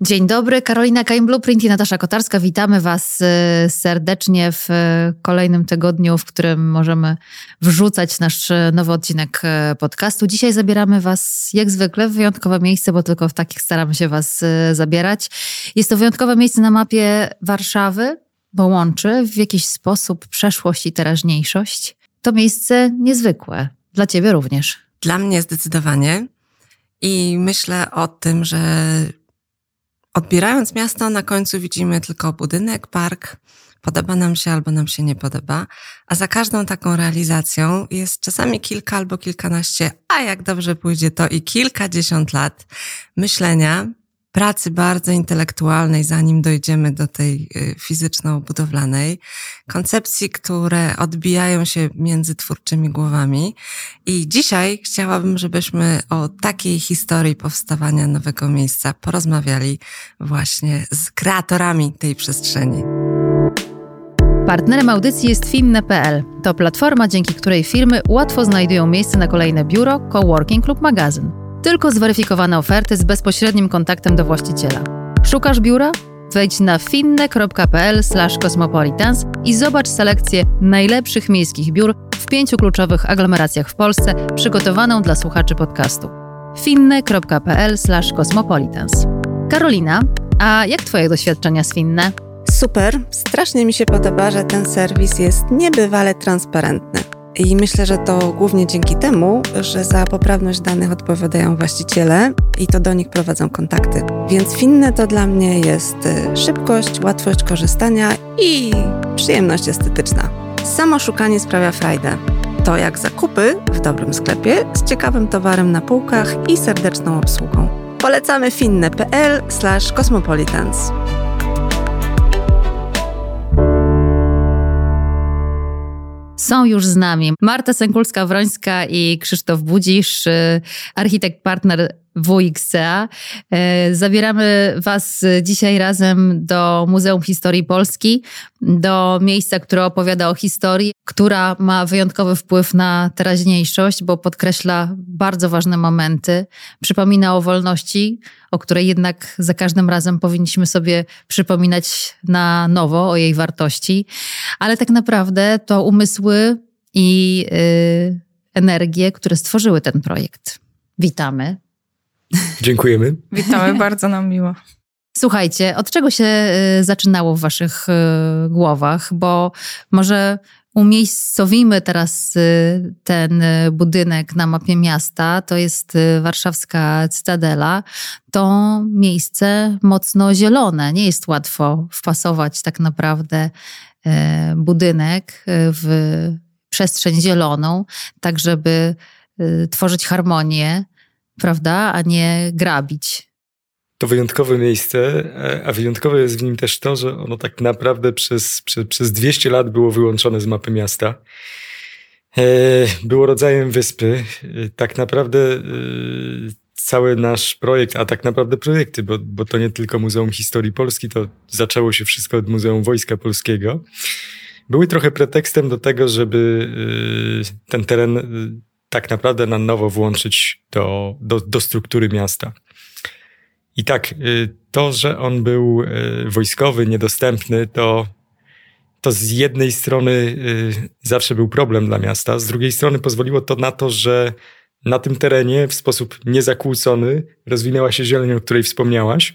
Dzień dobry, Karolina Kain Blueprint i Natasza Kotarska. Witamy Was y, serdecznie w y, kolejnym tygodniu, w którym możemy wrzucać nasz y, nowy odcinek podcastu. Dzisiaj zabieramy Was jak zwykle w wyjątkowe miejsce, bo tylko w takich staramy się Was zabierać. Jest to wyjątkowe miejsce na mapie Warszawy, bo łączy w jakiś sposób przeszłość i teraźniejszość. To miejsce niezwykłe. Dla Ciebie również. Dla mnie zdecydowanie. I myślę o tym, że Odbierając miasto, na końcu widzimy tylko budynek, park, podoba nam się albo nam się nie podoba, a za każdą taką realizacją jest czasami kilka albo kilkanaście, a jak dobrze pójdzie, to i kilkadziesiąt lat myślenia, pracy bardzo intelektualnej, zanim dojdziemy do tej y, fizyczno-budowlanej, koncepcji, które odbijają się między twórczymi głowami. I dzisiaj chciałabym, żebyśmy o takiej historii powstawania nowego miejsca porozmawiali właśnie z kreatorami tej przestrzeni. Partnerem audycji jest finne.pl. To platforma, dzięki której firmy łatwo znajdują miejsce na kolejne biuro, coworking lub magazyn. Tylko zweryfikowane oferty z bezpośrednim kontaktem do właściciela. Szukasz biura? Wejdź na finne.pl/cosmopolitans i zobacz selekcję najlepszych miejskich biur w pięciu kluczowych aglomeracjach w Polsce, przygotowaną dla słuchaczy podcastu. finne.pl/cosmopolitans. Karolina, a jak Twoje doświadczenia z Finne? Super, strasznie mi się podoba, że ten serwis jest niebywale transparentny. I myślę, że to głównie dzięki temu, że za poprawność danych odpowiadają właściciele i to do nich prowadzą kontakty. Więc finne to dla mnie jest y, szybkość, łatwość korzystania i przyjemność estetyczna. Samo szukanie sprawia frajdę. To jak zakupy w dobrym sklepie z ciekawym towarem na półkach i serdeczną obsługą. Polecamy finne.pl/cosmopolitans. są już z nami. Marta Sękulska-Wrońska i Krzysztof Budzisz, y, architekt partner WXCA. Y, zabieramy Was dzisiaj razem do Muzeum Historii Polski, do miejsca, które opowiada o historii, która ma wyjątkowy wpływ na teraźniejszość, bo podkreśla bardzo ważne momenty, przypomina o wolności, o której jednak za każdym razem powinniśmy sobie przypominać na nowo o jej wartości, ale tak naprawdę to umysły i yy, energie, które stworzyły ten projekt. Witamy. Dziękujemy. Witamy, bardzo nam miło. Słuchajcie, od czego się y, zaczynało w waszych y, głowach? Bo może umiejscowimy teraz y, ten budynek na mapie miasta. To jest warszawska Cytadela. To miejsce mocno zielone. Nie jest łatwo wpasować tak naprawdę budynek w przestrzeń zieloną, tak żeby tworzyć harmonię, prawda, a nie grabić to wyjątkowe miejsce, e, a wyjątkowe jest w nim też to, że ono tak naprawdę przez, przez, przez 200 lat było wyłączone z mapy miasta. E, było rodzajem wyspy. E, tak naprawdę cały nasz projekt, a tak naprawdę projekty, bo, bo to nie tylko Muzeum Historii Polski, to zaczęło się wszystko od Muzeum Wojska Polskiego. Były trochę pretekstem do tego, żeby ten teren tak naprawdę na nowo włączyć do, do, do struktury miasta. I tak, y, to, że on był y, wojskowy, niedostępny, to, to z jednej strony y, zawsze był problem dla miasta, z drugiej strony pozwoliło to na to, że na tym terenie w sposób niezakłócony rozwinęła się zieleń, o której wspomniałaś.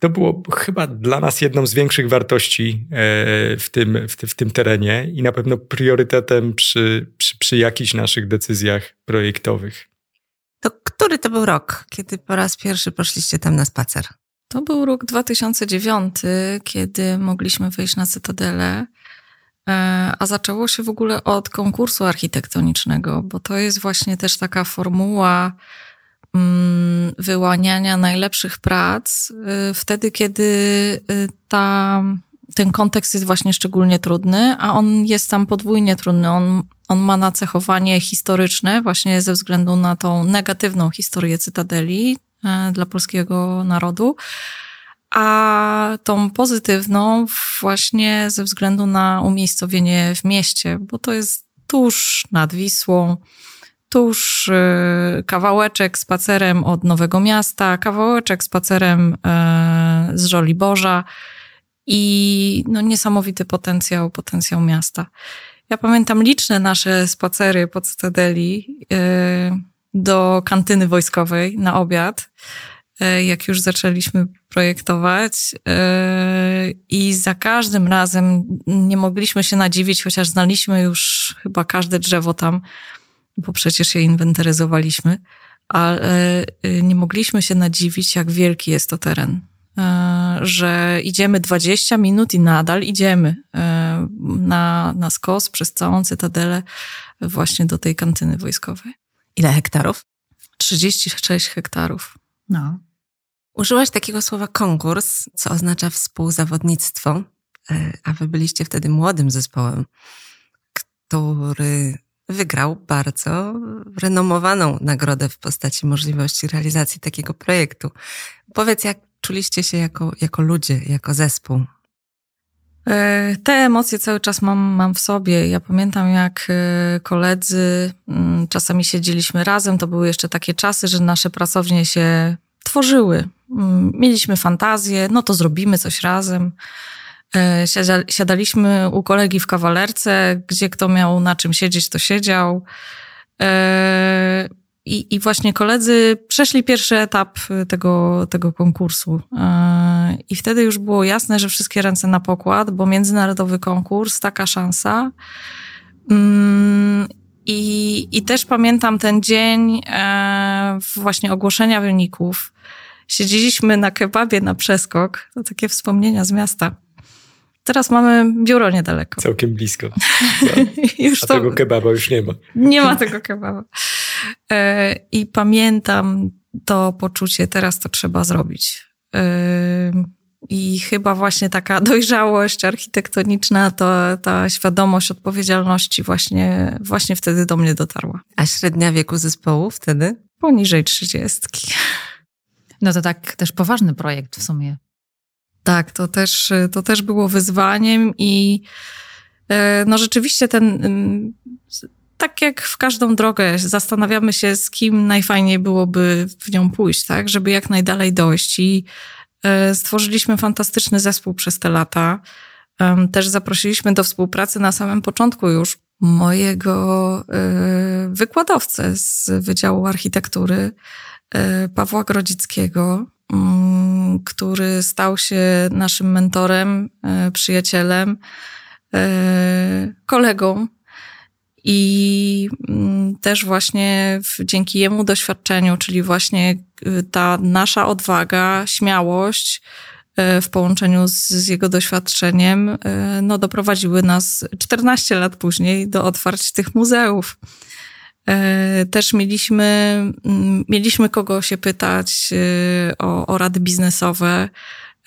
To było chyba dla nas jedną z większych wartości w tym, w, w tym terenie i na pewno priorytetem przy, przy, przy jakichś naszych decyzjach projektowych. To który to był rok, kiedy po raz pierwszy poszliście tam na spacer? To był rok 2009, kiedy mogliśmy wyjść na Cytadelę. E, a zaczęło się w ogóle od konkursu architektonicznego, bo to jest właśnie też taka formuła wyłaniania najlepszych prac e, wtedy, kiedy e, ta, ten kontekst jest właśnie szczególnie trudny, a on jest tam podwójnie trudny. On on ma nacechowanie historyczne, właśnie ze względu na tą negatywną historię Cytadeli e, dla polskiego narodu, a tą pozytywną właśnie ze względu na umiejscowienie w mieście, bo to jest tuż nad Wisłą, tusz, kawałeczek spacerem od Nowego Miasta, kawałeczek spacerem z Żoliborza i no, niesamowity potencjał, potencjał miasta. Ja pamiętam liczne nasze spacery po Cytadeli do kantyny wojskowej na obiad, e, jak już zaczęliśmy projektować. E, I za każdym razem nie mogliśmy się nadziwić, chociaż znaliśmy już chyba każde drzewo tam, bo przecież je inwentaryzowaliśmy, ale e, nie mogliśmy się nadziwić, jak wielki jest to teren. Że idziemy 20 minut i nadal idziemy na, na skos przez całą cytadelę właśnie do tej kantyny wojskowej. Ile hektarów? 36 hektarów. No. Użyłaś takiego słowa konkurs, co oznacza współzawodnictwo, a wy byliście wtedy młodym zespołem, który wygrał bardzo renomowaną nagrodę w postaci możliwości realizacji takiego projektu. Powiedz, jak czuliście się jako, jako ludzie, jako zespół? E, te emocje cały czas mam, mam w sobie. Ja pamiętam, jak e, koledzy mm, czasami siedzieliśmy razem. To były jeszcze takie czasy, że nasze pracownie się tworzyły. Mm, mieliśmy fantazję, no to zrobimy coś razem. E, siadaliśmy u kolegi w kawalerce, gdzie kto miał na czym siedzieć, to siedział. I, I właśnie koledzy przeszli pierwszy etap tego, tego konkursu. Y, I wtedy już było jasne, że wszystkie ręce na pokład, bo międzynarodowy konkurs, taka szansa. Mm, I, I też pamiętam ten dzień e, właśnie ogłoszenia wyników. Siedzieliśmy na kebabie na przeskok. To takie wspomnienia z miasta. Teraz mamy biuro niedaleko. Całkiem blisko. już A to... tego kebaba już nie ma. Nie ma tego kebaba. E, I pamiętam to poczucie, teraz to trzeba zrobić. E, I chyba właśnie taka dojrzałość architektoniczna, to ta świadomość odpowiedzialności właśnie, właśnie wtedy do mnie dotarła. A średnia wieku zespołu wtedy? Poniżej trzydziestki. No to tak też poważny projekt w sumie. Tak, to też, to też było wyzwaniem i e, no rzeczywiście ten, mm, tak jak w każdą drogę, zastanawiamy się, z kim najfajniej byłoby w nią pójść, tak, żeby jak najdalej dojść i e, stworzyliśmy fantastyczny zespół przez te lata. Też zaprosiliśmy do współpracy na samym początku już mojego e, wykładowcę z Wydziału Architektury, Pawła Grodzickiego, który stał się naszym mentorem, e, przyjacielem, e, kolegą. I mm, też właśnie dzięki jemu doświadczeniu, czyli właśnie y, ta nasza odwaga, śmiałość e, w połączeniu z, z, jego doświadczeniem, no, doprowadziły nas 14 lat później do otwarć tych muzeów. E, też mieliśmy, mm, mieliśmy kogo się pytać e, o, o rady biznesowe.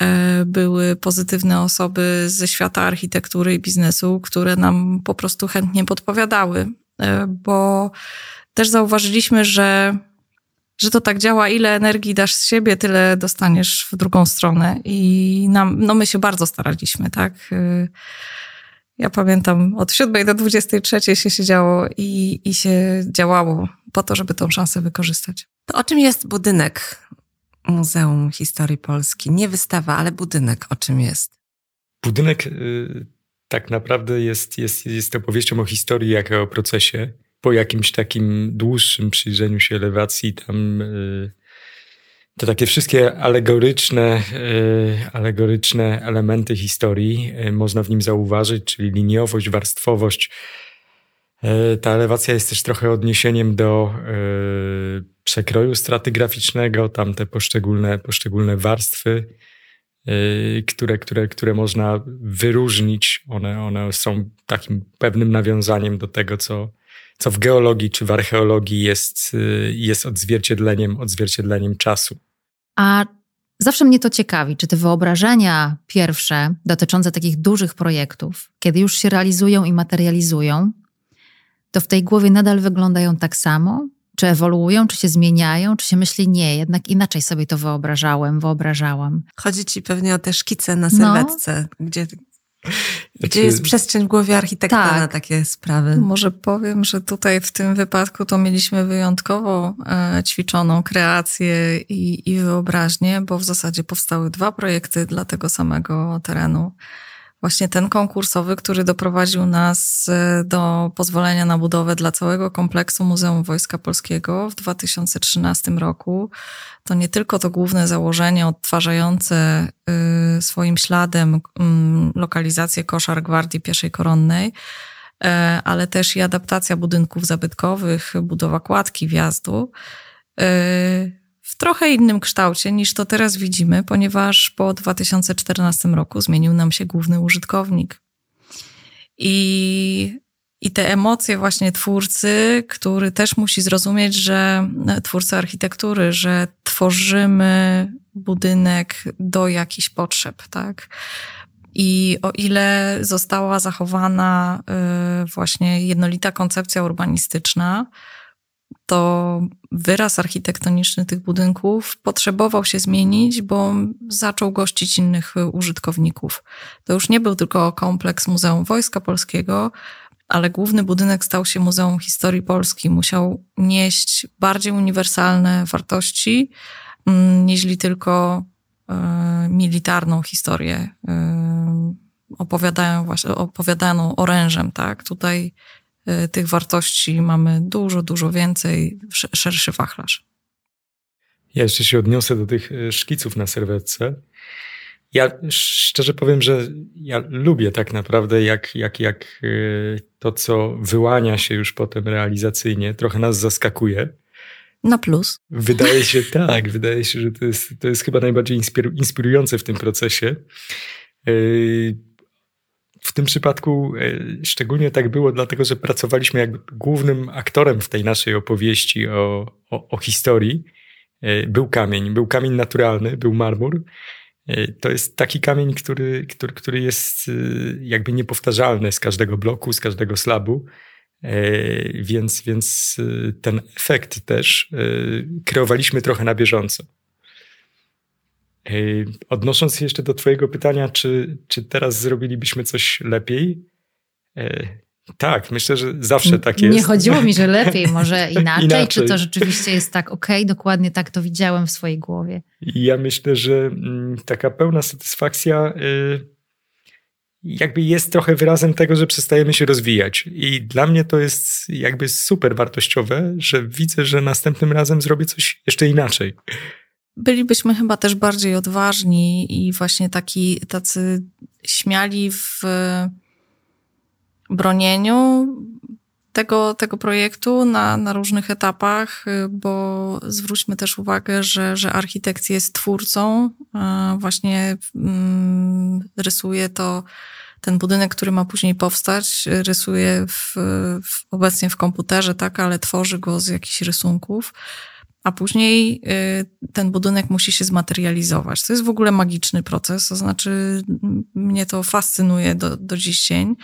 E, były pozytywne osoby ze świata architektury i biznesu, które nam po prostu chętnie podpowiadały, bo też zauważyliśmy, że, że to tak działa, ile energii dasz z siebie, tyle dostaniesz w drugą stronę. I nam, no my się bardzo staraliśmy, tak? Ja pamiętam, od 7 do 23 się siedziało i, i się działało po to, żeby tą szansę wykorzystać. To o czym jest budynek Muzeum Historii Polski? Nie wystawa, ale budynek o czym jest? Budynek y, tak naprawdę jest, jest, jest opowieścią o historii, jak o procesie. Po jakimś takim dłuższym przyjrzeniu się elewacji, tam y, te takie wszystkie alegoryczne, e, alegoryczne elementy historii e, można w nim zauważyć, czyli liniowość, warstwowość. E, ta elewacja jest też trochę odniesieniem do przekroju stratygraficznego, tam te poszczególne, poszczególne warstwy, które, które, które można wyróżnić. One, one są takim pewnym nawiązaniem do tego, co, co w geologii czy w archeologii jest, jest odzwierciedleniem, odzwierciedleniem czasu. A zawsze mnie to ciekawi, czy te wyobrażenia pierwsze dotyczące takich dużych projektów, kiedy już się realizują i materializują, to w tej głowie nadal wyglądają tak samo? Czy ewoluują, czy się zmieniają, czy się myśli, nie, jednak inaczej sobie to wyobrażałem, wyobrażałam. Chodzi ci pewnie o te szkice na sylwetce, no. gdzie Gdzie jest przestrzeń w głowie architekta tak. na takie sprawy? Może powiem, że tutaj w tym wypadku to mieliśmy wyjątkowo e, ćwiczoną kreację i, i wyobraźnię, bo w zasadzie powstały dwa projekty dla tego samego terenu właśnie ten konkursowy, który doprowadził nas e, do pozwolenia na budowę dla całego kompleksu Muzeum Wojska Polskiego w 2013 roku. To nie tylko to główne założenie odtwarzające e, swoim śladem mm, lokalizację koszar Gwardii Pieszej Koronnej, e, ale też i adaptacja budynków zabytkowych, budowa kładki wjazdu w trochę innym kształcie niż to teraz widzimy, ponieważ po 2014 roku zmienił nam się główny użytkownik. I, i te emocje właśnie twórcy, który też musi zrozumieć, że twórcy architektury, że tworzymy budynek do jakichś potrzeb, tak? I o ile została zachowana y, właśnie jednolita koncepcja urbanistyczna, to wyraz architektoniczny tych budynków potrzebował się zmienić, bo zaczął gościć innych użytkowników. To już nie był tylko kompleks Muzeum Wojska Polskiego, ale główny budynek stał się Muzeum Historii Polski. Musiał nieść bardziej uniwersalne wartości, mm, niźli tylko y, militarną historię. Y, opowiadają właśnie, opowiadaną orężem, tak? Tutaj tych wartości mamy dużo, dużo więcej, szerszy wachlarz. Ja jeszcze się odniosę do tych y, szkiców na serwetce. Ja szczerze powiem, że ja lubię tak naprawdę, jak, jak, jak y, to, co wyłania się już potem realizacyjnie, trochę nas zaskakuje. Na plus. Wydaje się tak, wydaje się, że to jest, to jest chyba najbardziej inspirujące w tym procesie. W tym przypadku e, szczególnie tak było, dlatego że pracowaliśmy jakby głównym aktorem w tej naszej opowieści o, o, o historii. E, był kamień, był kamień naturalny, był marmur. E, to jest taki kamień, który, który, który jest jakby niepowtarzalny z każdego bloku, z każdego slabu. Więc, więc ten efekt też kreowaliśmy trochę na bieżąco. Odnosząc się jeszcze do Twojego pytania, czy, czy teraz zrobilibyśmy coś lepiej? Tak, myślę, że zawsze tak jest. Nie chodziło mi, że lepiej, może inaczej, inaczej. czy to rzeczywiście jest tak, okej, okay, dokładnie tak to widziałem w swojej głowie. Ja myślę, że mm, taka pełna satysfakcja y, jakby jest trochę wyrazem tego, że przestajemy się rozwijać. I dla mnie to jest jakby super wartościowe, że widzę, że następnym razem zrobię coś jeszcze inaczej bylibyśmy chyba też bardziej odważni i właśnie taki, tacy śmiali w bronieniu tego, tego projektu na, na różnych etapach, bo zwróćmy też uwagę, że, że architekt jest twórcą, właśnie mm, rysuje to ten budynek, który ma później powstać, rysuje w, w, obecnie w komputerze, tak, ale tworzy go z jakichś rysunków a później y, ten budynek musi się zmaterializować. To jest w ogóle magiczny proces, to znaczy mnie to fascynuje do, do dziś dzień.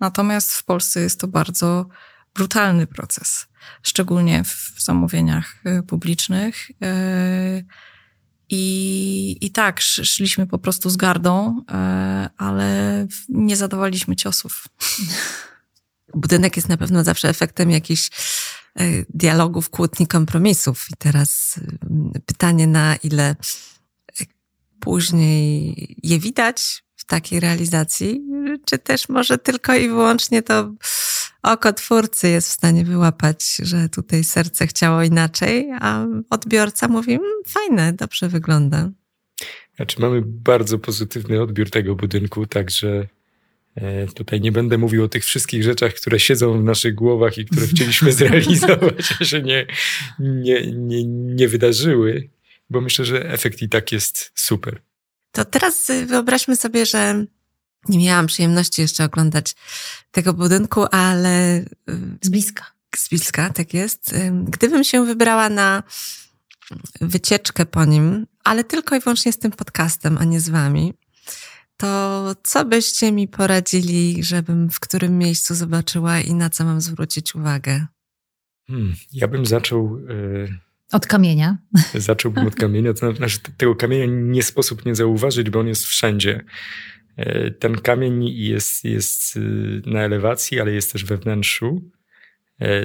Natomiast w Polsce jest to bardzo brutalny proces, szczególnie w zamówieniach y, publicznych. Y, I, I tak, szliśmy po prostu z gardą, ale nie zadawaliśmy ciosów. Budynek jest na pewno zawsze efektem jakichś dialogów, kłótni, kompromisów. I teraz mm, pytanie, na ile później je widać w takiej realizacji, czy też może tylko i wyłącznie to oko twórcy jest w stanie wyłapać, że tutaj serce chciało inaczej, a odbiorca mówi, mmm, fajne, dobrze wygląda. Znaczy mamy bardzo pozytywny odbiór tego budynku, także tutaj nie będę mówił o tych wszystkich rzeczach, które siedzą w naszych głowach i które chcieliśmy zrealizować, a się nie, nie, nie, nie wydarzyły, bo myślę, że efekt i tak jest super. To teraz wyobraźmy sobie, że nie miałam przyjemności jeszcze oglądać tego budynku, ale. Z bliska. Z bliska, tak jest. Gdybym się wybrała na wycieczkę po nim, ale tylko i wyłącznie z tym podcastem, a nie z wami, to co byście mi poradzili, żebym w którym miejscu zobaczyła i na co mam zwrócić uwagę? Hmm, ja bym zaczął. Yy, od kamienia. Zacząłbym od kamienia. To znaczy, tego kamienia nie sposób nie zauważyć, bo on jest wszędzie. Ten kamień jest, jest na elewacji, ale jest też we wnętrzu.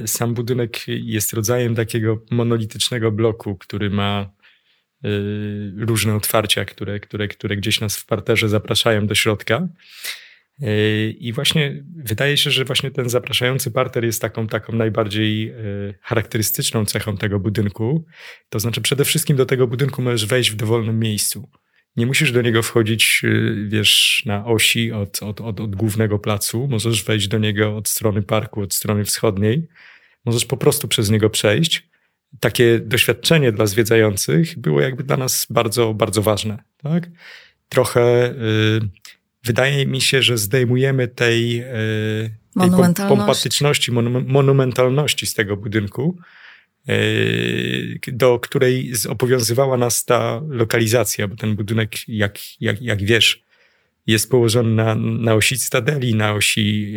Sam budynek jest rodzajem takiego monolitycznego bloku, który ma różne otwarcia, które, które, które gdzieś nas w parterze zapraszają do środka. Yy, I właśnie wydaje się, że właśnie ten zapraszający parter jest taką, taką najbardziej yy, charakterystyczną cechą tego budynku. To znaczy, przede wszystkim do tego budynku możesz wejść w dowolnym miejscu. Nie musisz do niego wchodzić, wiesz, na osi od, od, od, od głównego placu. Możesz wejść do niego od strony parku, od strony wschodniej. Możesz po prostu przez niego przejść. Takie doświadczenie dla zwiedzających było jakby dla nas bardzo, bardzo ważne. Tak? Trochę. Yy, wydaje mi się, że zdejmujemy tej, e, tej pompatyczności, monumentalności z tego budynku, e, do której obowiązywała nas ta lokalizacja, bo ten budynek, jak, jak, jak wiesz, jest położony na, na osi Stadeli, na osi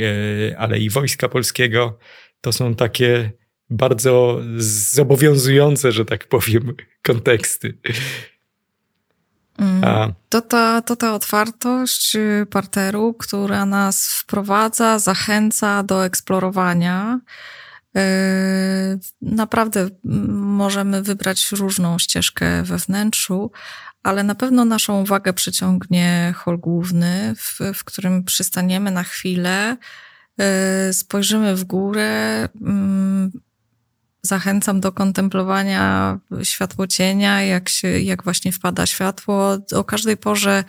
e, Alei Wojska Polskiego. To są takie bardzo zobowiązujące, że tak powiem, konteksty. Mm. To ta, to ta otwartość y, parteru, która nas wprowadza, zachęca do eksplorowania. Y, naprawdę możemy wybrać różną ścieżkę we wnętrzu, ale na pewno naszą uwagę przyciągnie hol główny, w, w którym przystaniemy na chwilę, y, spojrzymy w górę, mm, Zachęcam do kontemplowania światłocienia, jak, się, jak właśnie wpada światło. O każdej porze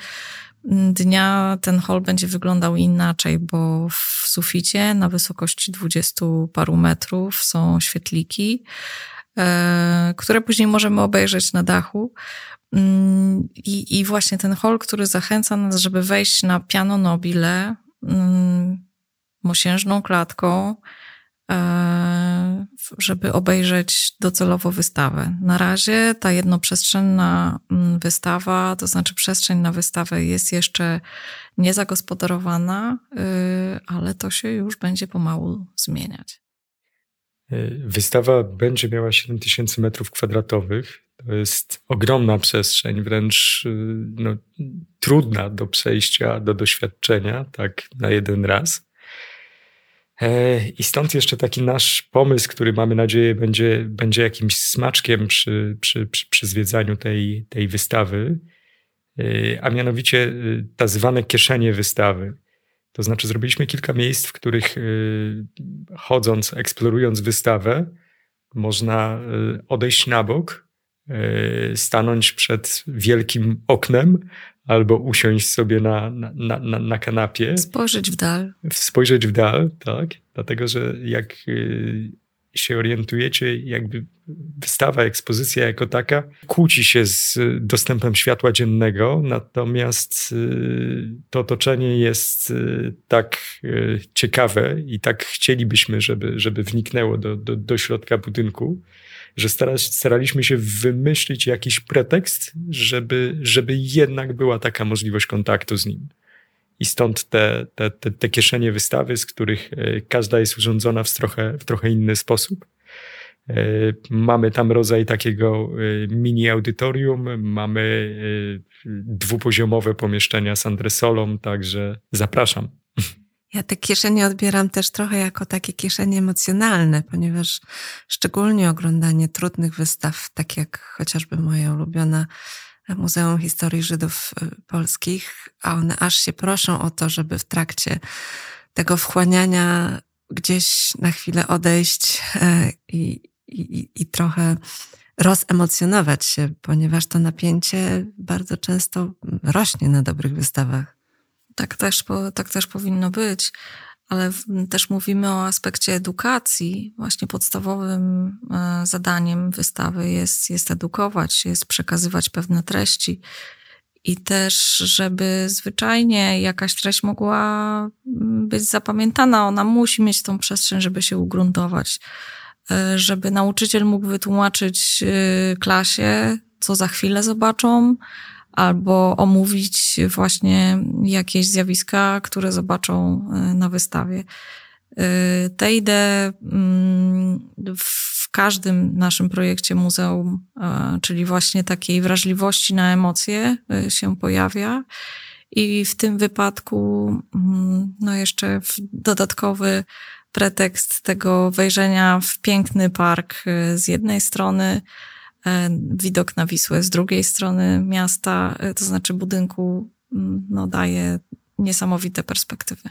dnia ten hol będzie wyglądał inaczej, bo w suficie na wysokości dwudziestu paru metrów są świetliki, e, które później możemy obejrzeć na dachu. Mm, I, I właśnie ten hol, który zachęca nas, żeby wejść na piano nobile, mm, mosiężną klatką, żeby obejrzeć docelowo wystawę. Na razie ta jednoprzestrzenna mm, wystawa, to znaczy przestrzeń na wystawę jest jeszcze niezagospodarowana, y, ale to się już będzie pomału zmieniać. Y, wystawa będzie miała 7000 metrów kwadratowych. To jest ogromna przestrzeń, wręcz y, no, trudna do przejścia, do doświadczenia, tak na jeden raz. E, I stąd jeszcze taki nasz pomysł, który mamy nadzieję będzie, będzie jakimś smaczkiem przy, przy, przy, przy zwiedzaniu tej, tej wystawy, e, a mianowicie tak zwane kieszenie wystawy. To znaczy, zrobiliśmy kilka miejsc, w których chodząc, eksplorując wystawę, można odejść na bok, stanąć przed wielkim oknem albo usiąść sobie na, na, na, na kanapie. Spojrzeć w dal. Spojrzeć w dal, tak. Dlatego, że jak y, się orientujecie, jakby wystawa, ekspozycja jako taka kłóci się z dostępem światła dziennego, natomiast y, to otoczenie jest y, tak ciekawe i tak chcielibyśmy, żeby, żeby wniknęło do, do, do środka budynku, że staraliśmy się wymyślić jakiś pretekst, żeby, żeby jednak była taka możliwość kontaktu z nim. I stąd te, te, te, te kieszenie wystawy, z których e, każda jest urządzona w trochę, w trochę inny sposób. E, mamy tam rodzaj takiego e, mini audytorium, mamy dwupoziomowe pomieszczenia z antresolą, także zapraszam. Ja te kieszenie odbieram też trochę jako takie kieszenie emocjonalne, ponieważ szczególnie oglądanie trudnych wystaw, tak jak chociażby moja ulubiona Muzeum Historii Żydów y, Polskich, a one aż się proszą o to, żeby w trakcie tego wchłaniania gdzieś na chwilę odejść e, i, i, i trochę rozemocjonować się, ponieważ to napięcie bardzo często rośnie na dobrych wystawach. Tak też, tak też powinno być, ale też mówimy o aspekcie edukacji. Właśnie podstawowym e, zadaniem wystawy jest, jest edukować, jest przekazywać pewne treści. I też, żeby zwyczajnie jakaś treść mogła być zapamiętana, ona musi mieć tą przestrzeń, żeby się ugruntować. E, żeby nauczyciel mógł wytłumaczyć e, klasie, co za chwilę zobaczą, albo omówić właśnie jakieś zjawiska, które zobaczą e, na wystawie. E, te idee mm, w każdym naszym projekcie muzeum, e, czyli właśnie takiej wrażliwości na emocje się pojawia. I w tym wypadku, mm, no jeszcze dodatkowy pretekst tego wejrzenia w piękny park z jednej strony, widok na Wisłę z drugiej strony miasta, e, to znaczy budynku, no daje niesamowite perspektywy.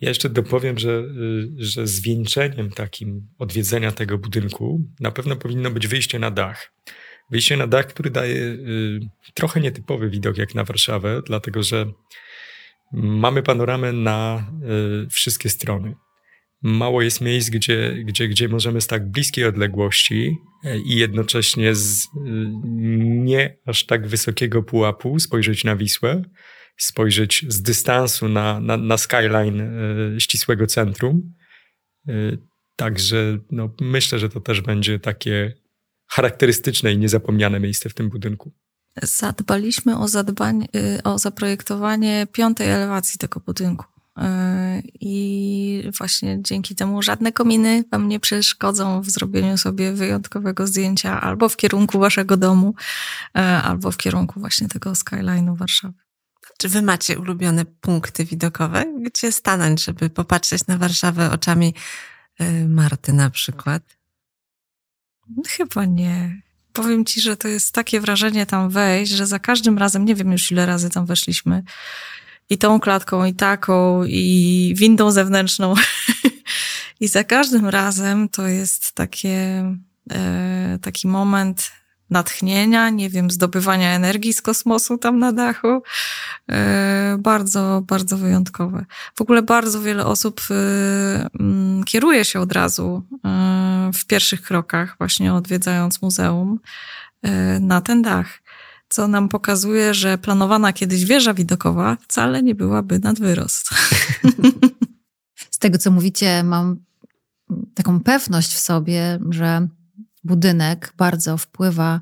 Ja jeszcze dopowiem, że, y, że zwieńczeniem takim odwiedzenia tego budynku na pewno powinno być wyjście na dach. Wyjście na dach, który daje y, trochę nietypowy widok jak na Warszawę, dlatego że mamy panoramę na y, wszystkie strony. Mało jest miejsc, gdzie, gdzie, gdzie możemy z tak bliskiej odległości i jednocześnie z nie aż tak wysokiego pułapu spojrzeć na Wisłę, spojrzeć z dystansu na, na, na skyline e, ścisłego centrum. E, także no, myślę, że to też będzie takie charakterystyczne i niezapomniane miejsce w tym budynku. Zadbaliśmy o, zadbanie, y, o zaprojektowanie piątej elewacji tego budynku. E, I właśnie dzięki temu żadne kominy Wam nie przeszkodzą w zrobieniu sobie wyjątkowego zdjęcia albo w kierunku Waszego domu, albo w kierunku właśnie tego skyline'u Warszawy. Czy wy macie ulubione punkty widokowe, gdzie stanąć, żeby popatrzeć na Warszawę oczami y, Marty na przykład? Chyba nie. Powiem ci, że to jest takie wrażenie tam wejść, że za każdym razem, nie wiem już ile razy tam weszliśmy, i tą klatką, i taką, i windą zewnętrzną. I za każdym razem to jest takie, e, taki moment natchnienia, nie wiem, zdobywania energii z kosmosu tam na dachu. E, bardzo, bardzo wyjątkowe. W ogóle bardzo wiele osób e, mm, kieruje się od razu e, w pierwszych krokach, właśnie odwiedzając muzeum, na ten dach. Co nam pokazuje, że planowana kiedyś wieża widokowa wcale nie byłaby nad wyrost. Z tego, co mówicie, mam taką pewność w sobie, że budynek bardzo wpływa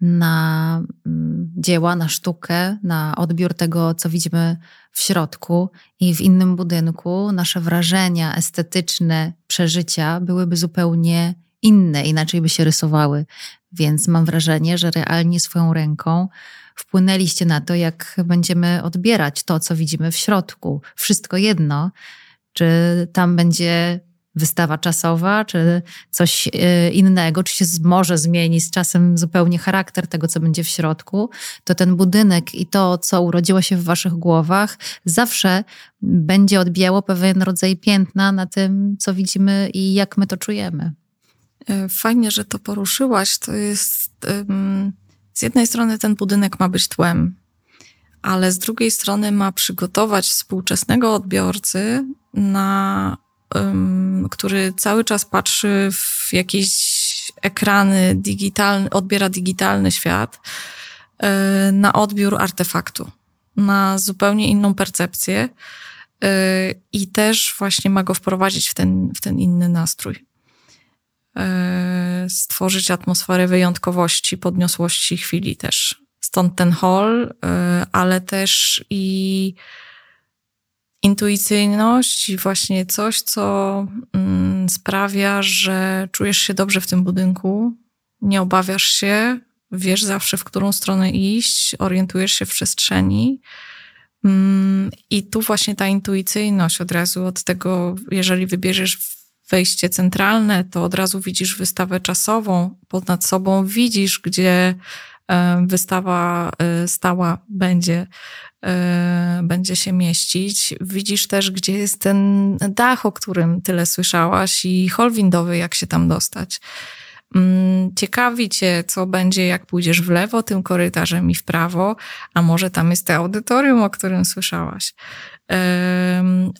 na mm, dzieła, na sztukę, na odbiór tego, co widzimy w środku i w innym budynku. Nasze wrażenia estetyczne, przeżycia byłyby zupełnie inne, inaczej by się rysowały. Więc mam wrażenie, że realnie swoją ręką wpłynęliście na to, jak będziemy odbierać to, co widzimy w środku. Wszystko jedno, czy tam będzie wystawa czasowa, czy coś e, innego, czy się może zmieni z czasem zupełnie charakter tego, co będzie w środku, to ten budynek i to, co urodziło się w waszych głowach, zawsze będzie odbijało pewien rodzaj piętna na tym, co widzimy i jak my to czujemy. E, fajnie, że to poruszyłaś. To jest. Z jednej strony ten budynek ma być tłem, ale z drugiej strony ma przygotować współczesnego odbiorcy na który cały czas patrzy w jakieś ekrany digitalne, odbiera digitalny świat, e, na odbiór artefaktu, na zupełnie inną percepcję e, i też właśnie ma go wprowadzić w ten, w ten inny nastrój. E, stworzyć atmosferę wyjątkowości, podniosłości chwili też. Stąd ten hall, ale też i intuicyjność i właśnie coś, co mm, sprawia, że czujesz się dobrze w tym budynku, nie obawiasz się, wiesz zawsze, w którą stronę iść, orientujesz się w przestrzeni. Mm, I tu właśnie ta intuicyjność od razu od tego, jeżeli wybierzesz wejście centralne, to od razu widzisz wystawę czasową, ponad sobą widzisz, gdzie e, wystawa e, stała będzie E, będzie się mieścić. Widzisz też, gdzie jest ten dach, o którym tyle słyszałaś i hol windowy, jak się tam dostać. Mm, ciekawi cię, co będzie, jak pójdziesz w lewo tym korytarzem i w prawo, a może tam jest to audytorium, o którym słyszałaś.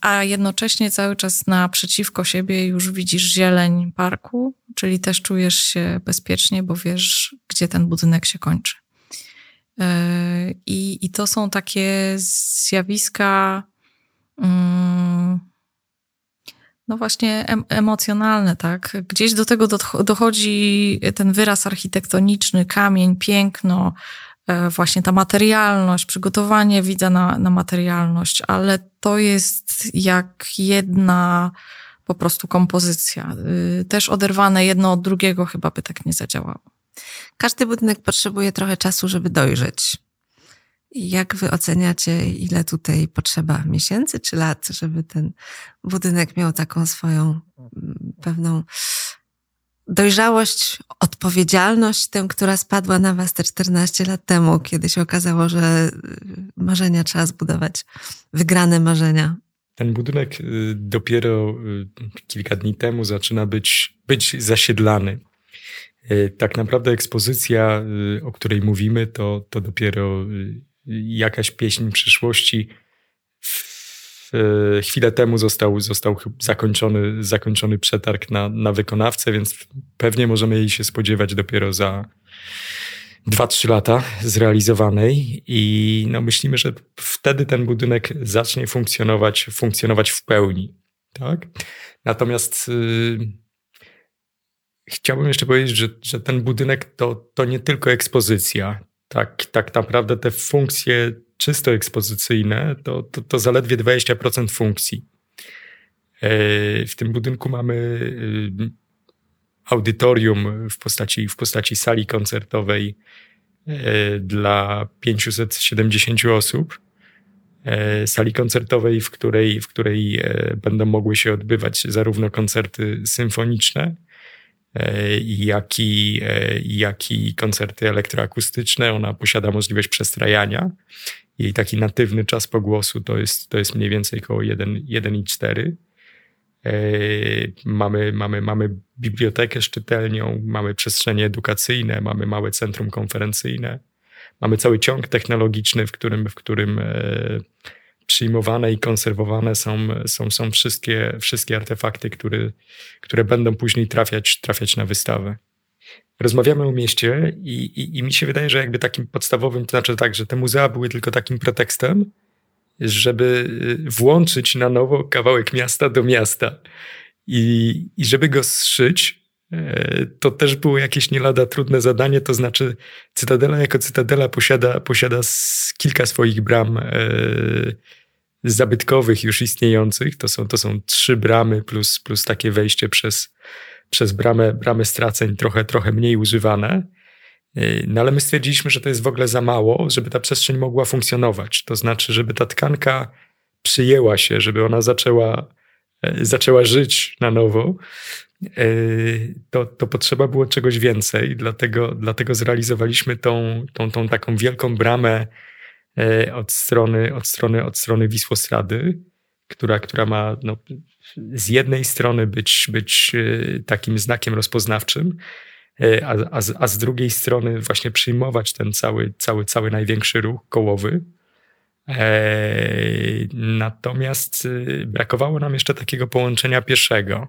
A jednocześnie cały czas naprzeciwko siebie już widzisz zieleń parku, czyli też czujesz się bezpiecznie, bo wiesz, gdzie ten budynek się kończy. E, I, I to są takie zjawiska, mm, no właśnie emocjonalne, tak? Gdzieś do tego dochodzi ten wyraz architektoniczny, kamień, piękno, e, właśnie ta materialność, przygotowanie widza na, na materialność, ale to jest jak jedna po prostu kompozycja. Y, też oderwane jedno od drugiego chyba by tak nie zadziałało. Każdy budynek potrzebuje trochę czasu, żeby dojrzeć. Jak wy oceniacie, ile tutaj potrzeba miesięcy czy lat, żeby ten budynek miał taką swoją mm, pewną dojrzałość, odpowiedzialność, tę, która spadła na was te 14 lat temu, kiedy się okazało, że y, marzenia trzeba zbudować, wygrane marzenia? Ten budynek y, dopiero y, kilka dni temu zaczyna być, być zasiedlany. Tak naprawdę ekspozycja, o której mówimy, to, to dopiero jakaś pieśń przyszłości. Chwilę temu został, został zakończony, zakończony przetarg na, na wykonawcę, więc pewnie możemy jej się spodziewać dopiero za 2-3 lata zrealizowanej i no myślimy, że wtedy ten budynek zacznie funkcjonować, funkcjonować w pełni. Tak? Natomiast yy, chciałbym jeszcze powiedzieć, że, że ten budynek to, to nie tylko ekspozycja tak, tak naprawdę te funkcje czysto ekspozycyjne to, to, to zaledwie 20% funkcji. E, w tym budynku mamy y, audytorium w postaci, w postaci sali koncertowej e, dla 570 osób. E, sali koncertowej, w której, w której będą mogły się odbywać zarówno koncerty symfoniczne, jak i, e, jak i koncerty elektroakustyczne. Ona posiada możliwość przestrajania. Jej taki natywny czas pogłosu to jest, to jest mniej więcej około 1,4. E, mamy, mamy, mamy bibliotekę szczytelnią, mamy przestrzenie edukacyjne, mamy małe centrum konferencyjne, mamy cały ciąg technologiczny, w którym, w którym przyjmowane i konserwowane są, są, są wszystkie, wszystkie artefakty, które, które będą później trafiać, trafiać na wystawę. Rozmawiamy o mieście i, i, i mi się wydaje, że jakby takim podstawowym, to znaczy tak, że te muzea były tylko takim pretekstem, żeby włączyć na nowo kawałek miasta do miasta. I, i żeby go zszyć, to też było jakieś nie lada trudne zadanie, to znaczy Cytadela jako Cytadela posiada, posiada kilka swoich bram e, zabytkowych już istniejących. To są, to są trzy bramy plus, plus takie wejście przez, przez bramę, bramę straceń, trochę, trochę mniej używane. E, no ale my stwierdziliśmy, że to jest w ogóle za mało, żeby ta przestrzeń mogła funkcjonować. To znaczy, żeby ta tkanka przyjęła się, żeby ona zaczęła, e, zaczęła żyć na nowo, e, to, to potrzeba było czegoś więcej. Dlatego, dlatego zrealizowaliśmy tą, tą, tą taką wielką bramę E, od strony, od strony, od strony Wisłostrady, która, która ma no, z jednej strony być, być e, takim znakiem rozpoznawczym, a, a, a z drugiej strony właśnie przyjmować ten cały, cały, cały największy ruch kołowy. Natomiast brakowało nam jeszcze takiego połączenia pieszego.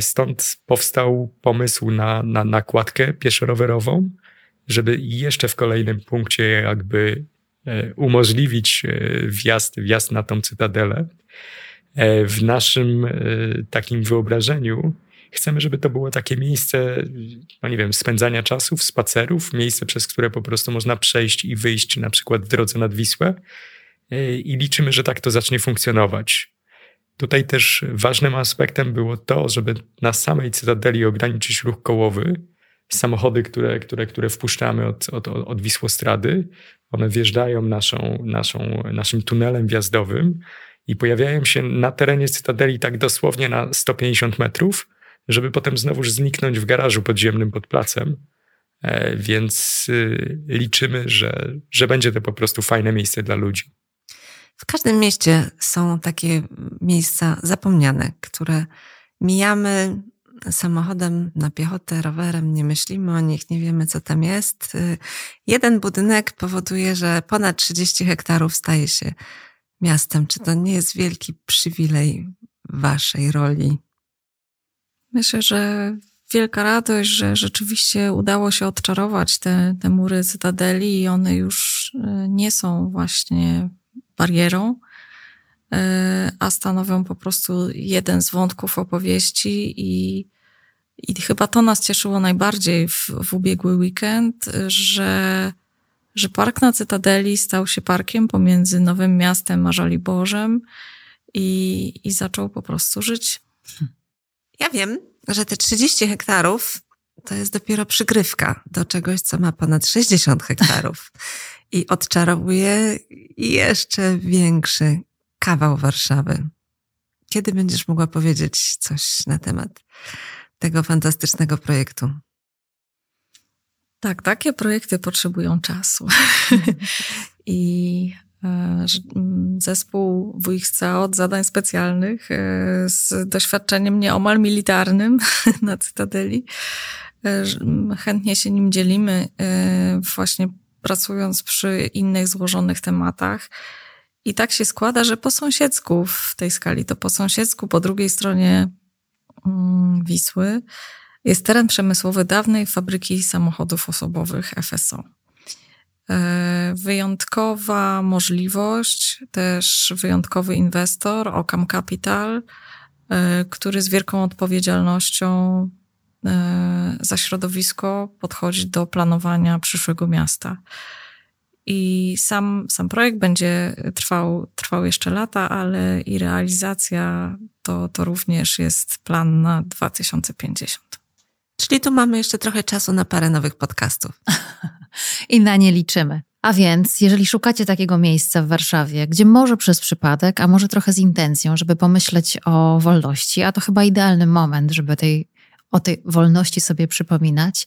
Stąd powstał pomysł na, na nakładkę pieszo-rowerową, żeby jeszcze w kolejnym punkcie jakby E, umożliwić e, wjazd, wjazd na tą cytadelę. E, w naszym takim wyobrażeniu chcemy, żeby to było takie miejsce, no nie wiem, spędzania czasów, spacerów, miejsce, przez które po prostu można przejść i wyjść na przykład w drodze nad Wisłę i liczymy, że tak to zacznie funkcjonować. Tutaj też ważnym aspektem było to, żeby na samej cytadeli ograniczyć ruch kołowy, samochody, które, które, które wpuszczamy od, od, od Wisłostrady, one wjeżdżają naszą, naszą, naszym tunelem wjazdowym i pojawiają się na terenie Cytadeli tak dosłownie na 150 metrów, żeby potem znowuż zniknąć w garażu podziemnym pod placem. E, więc y, liczymy, że, że będzie to po prostu fajne miejsce dla ludzi. W każdym mieście są takie miejsca zapomniane, które mijamy samochodem na piechotę, rowerem, nie myślimy o nich, nie wiemy, co tam jest. Jeden budynek powoduje, że ponad 30 hektarów staje się miastem. Czy to nie jest wielki przywilej waszej roli? Myślę, że wielka radość, że rzeczywiście udało się odczarować te, te mury cytadeli i one już y, nie są właśnie barierą, y, a stanowią po prostu jeden z wątków opowieści i i chyba to nas cieszyło najbardziej w, w ubiegły weekend, że, że park na Cytadeli stał się parkiem pomiędzy Nowym Miastem a Żoliborzem i, i zaczął po prostu żyć. Ja wiem, że te 30 hektarów to jest dopiero przygrywka do czegoś, co ma ponad 60 hektarów. i odczarowuje jeszcze większy kawał Warszawy. Kiedy będziesz mogła powiedzieć coś na temat tego fantastycznego projektu? Tak, takie projekty potrzebują czasu. I e, zespół WXCA od zadań specjalnych e, z doświadczeniem nieomal militarnym na Cytadeli. E, chętnie się nim dzielimy, właśnie pracując przy innych złożonych tematach. I tak się składa, że po sąsiedzku w tej skali, to po sąsiedzku, po drugiej stronie mm, Wisły, jest teren przemysłowy dawnej fabryki samochodów osobowych FSO. E, wyjątkowa możliwość, też wyjątkowy inwestor, Ocam Capital, e, który z wielką odpowiedzialnością za środowisko podchodzi do planowania przyszłego miasta. I sam, sam projekt będzie trwał, trwał jeszcze lata, ale i realizacja to, to również jest plan na 2050. Czyli tu mamy jeszcze trochę czasu na parę nowych podcastów. I na nie liczymy. A więc, jeżeli szukacie takiego miejsca w Warszawie, gdzie może przez przypadek, a może trochę z intencją, żeby pomyśleć o wolności, a to chyba idealny moment, żeby tej, o tej wolności sobie przypominać,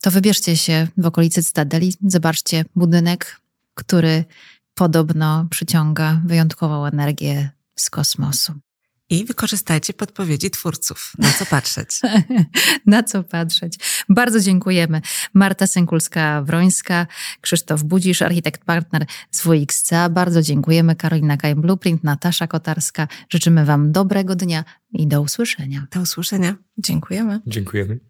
to wybierzcie się w okolicy Cytadeli, zobaczcie budynek, który podobno przyciąga wyjątkową energię z kosmosu. I wykorzystajcie podpowiedzi twórców. Na co patrzeć? na co patrzeć. Bardzo dziękujemy. Marta Sękulska-Wrońska, Krzysztof Budzisz, architekt partner z WXCA. Bardzo dziękujemy. Karolina Kajem Blueprint, Natasza Kotarska. Życzymy Wam dobrego dnia i do usłyszenia. Do usłyszenia. Dziękujemy. Dziękujemy.